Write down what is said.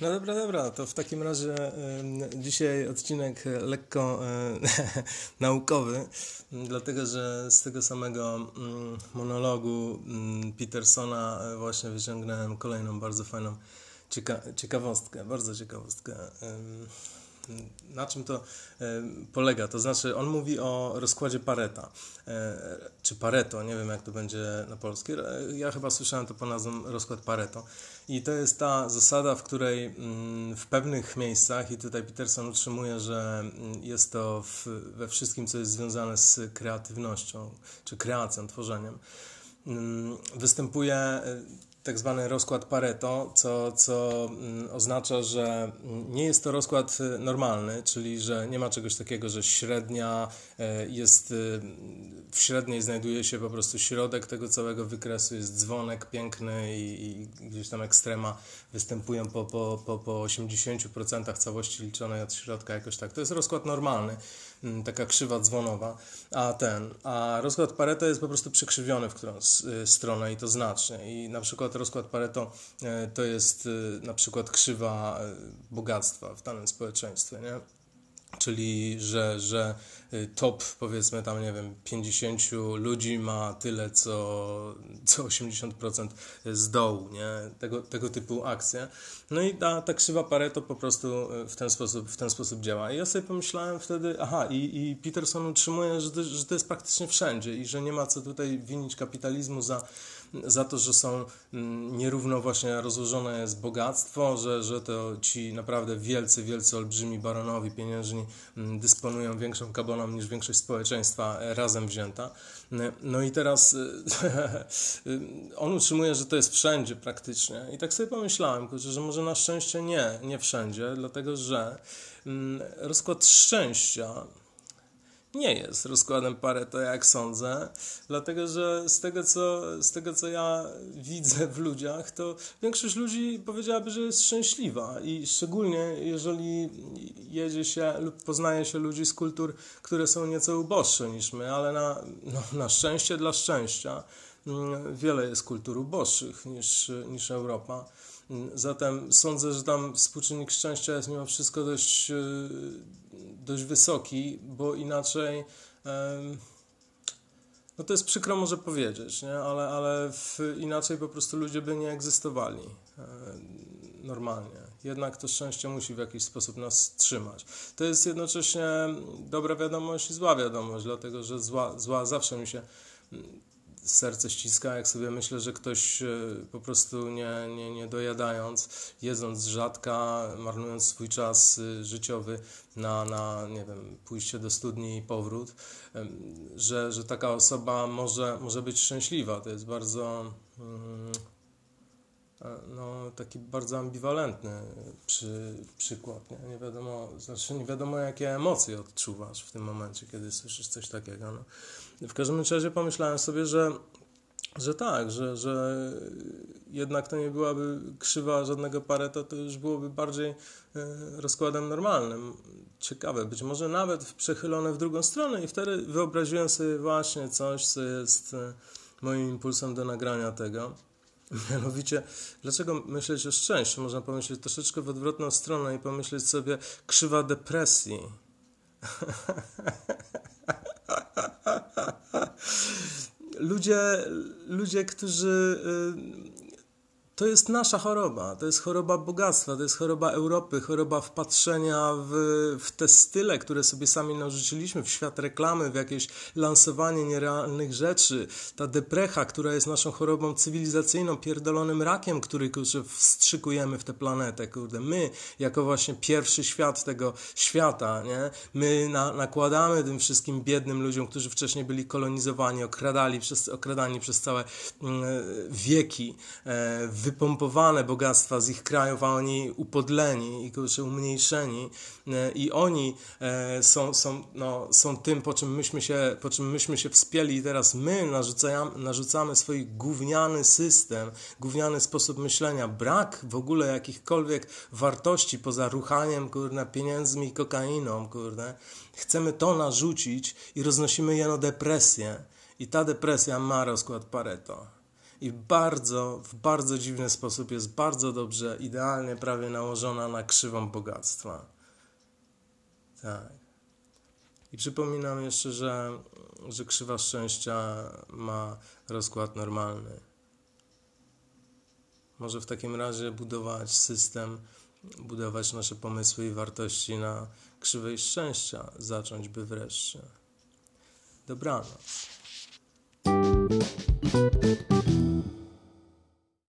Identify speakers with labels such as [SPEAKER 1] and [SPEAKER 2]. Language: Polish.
[SPEAKER 1] No dobra, dobra, to w takim razie dzisiaj odcinek lekko y, naukowy, dlatego że z tego samego y, monologu Petersona właśnie wyciągnąłem kolejną bardzo fajną cieka ciekawostkę, bardzo ciekawostkę. Na czym to polega? To znaczy, on mówi o rozkładzie Pareta, e, czy Pareto, nie wiem jak to będzie na polskie. Ja chyba słyszałem to po nazwą rozkład Pareto. I to jest ta zasada, w której mm, w pewnych miejscach, i tutaj Peterson utrzymuje, że mm, jest to w, we wszystkim, co jest związane z kreatywnością, czy kreacją, tworzeniem, mm, występuje tak zwany rozkład Pareto, co, co mm, oznacza, że nie jest to rozkład y, normalny, czyli że nie ma czegoś takiego, że średnia y, jest, y, w średniej znajduje się po prostu środek tego całego wykresu, jest dzwonek piękny i, i gdzieś tam ekstrema występują po, po, po, po 80% całości liczonej od środka, jakoś tak. To jest rozkład normalny. Mm, taka krzywa dzwonowa, a ten, a rozkład Pareto jest po prostu przekrzywiony w którąś y, stronę i to znacznie. I na przykład rozkład Pareto y, to jest y, na przykład krzywa bogactwa w danym społeczeństwie, nie? Czyli, że, że y, top, powiedzmy tam, nie wiem, 50 ludzi ma tyle, co, co 80% z dołu, nie? Tego, tego typu akcje. No i ta, ta krzywa Pareto po prostu y, w ten sposób, w ten sposób działa. I ja sobie pomyślałem wtedy, aha, i, i Peterson utrzymuje, że że to jest praktycznie wszędzie i że nie ma co tutaj winić kapitalizmu za za to, że są mm, nierówno właśnie rozłożone jest bogactwo, że, że to ci naprawdę wielcy, wielcy, olbrzymi baronowi pieniężni mm, dysponują większą kaboną niż większość społeczeństwa razem wzięta. No i teraz on utrzymuje, że to jest wszędzie praktycznie. I tak sobie pomyślałem, że może na szczęście nie, nie wszędzie, dlatego że mm, rozkład szczęścia nie jest. Rozkładem Pareto, jak sądzę, dlatego że z tego, co, z tego, co ja widzę w ludziach, to większość ludzi powiedziałaby, że jest szczęśliwa. I szczególnie jeżeli jedzie się lub poznaje się ludzi z kultur, które są nieco uboższe niż my, ale na, no, na szczęście dla szczęścia mm, wiele jest kultur uboższych niż, niż Europa. Zatem sądzę, że tam współczynnik szczęścia jest mimo wszystko dość, e, dość wysoki, bo inaczej. No to jest przykro może powiedzieć, nie? ale, ale w, inaczej po prostu ludzie by nie egzystowali normalnie. Jednak to szczęście musi w jakiś sposób nas trzymać. To jest jednocześnie dobra wiadomość i zła wiadomość, dlatego że zła, zła zawsze mi się serce ściska, jak sobie myślę, że ktoś e, po prostu nie, nie, nie dojadając, jedząc rzadka, marnując swój czas e, życiowy na, na nie wiem, pójście do studni i powrót, że, że taka osoba może, może być szczęśliwa. To jest bardzo mm, taki bardzo ambiwalentny przy, przykład. Nie? nie wiadomo, znaczy nie wiadomo, jakie emocje odczuwasz w tym momencie, kiedy słyszysz coś takiego. No. W każdym razie pomyślałem sobie, że, że tak, że, że jednak to nie byłaby krzywa żadnego Pareto, to już byłoby bardziej e, rozkładem normalnym. Ciekawe, być może nawet przechylone w drugą stronę i wtedy wyobraziłem sobie właśnie coś, co jest e, moim impulsem do nagrania tego. Mianowicie, dlaczego myśleć o szczęściu? Można pomyśleć troszeczkę w odwrotną stronę i pomyśleć sobie krzywa depresji. ludzie, ludzie, którzy y, to jest nasza choroba, to jest choroba bogactwa, to jest choroba Europy, choroba wpatrzenia w, w te style, które sobie sami narzuciliśmy, w świat reklamy, w jakieś lansowanie nierealnych rzeczy, ta deprecha, która jest naszą chorobą cywilizacyjną, pierdolonym rakiem, który kurczę, wstrzykujemy w tę planetę, kurde. My, jako właśnie pierwszy świat tego świata, nie? My na, nakładamy tym wszystkim biednym ludziom, którzy wcześniej byli kolonizowani, okradali przez, okradani przez całe mm, wieki, e, wypompowane bogactwa z ich krajów, a oni upodleni i umniejszeni e, i oni e, są, są, no, są tym, po czym, myśmy się, po czym myśmy się wspięli i teraz my narzucamy, narzucamy swój gówniany system, gówniany sposób myślenia, brak w ogóle jakichkolwiek wartości poza ruchaniem, kurde, pieniędzmi i kokainą, kurde. Chcemy to narzucić i roznosimy jeno depresję. I ta depresja ma rozkład Pareto. I bardzo, w bardzo dziwny sposób jest bardzo dobrze, idealnie prawie nałożona na krzywą bogactwa. Tak. I przypominam jeszcze, że, że krzywa szczęścia ma rozkład normalny. Może w takim razie budować system, budować nasze pomysły i wartości na krzywej szczęścia, zacząć by wreszcie. Dobranoc.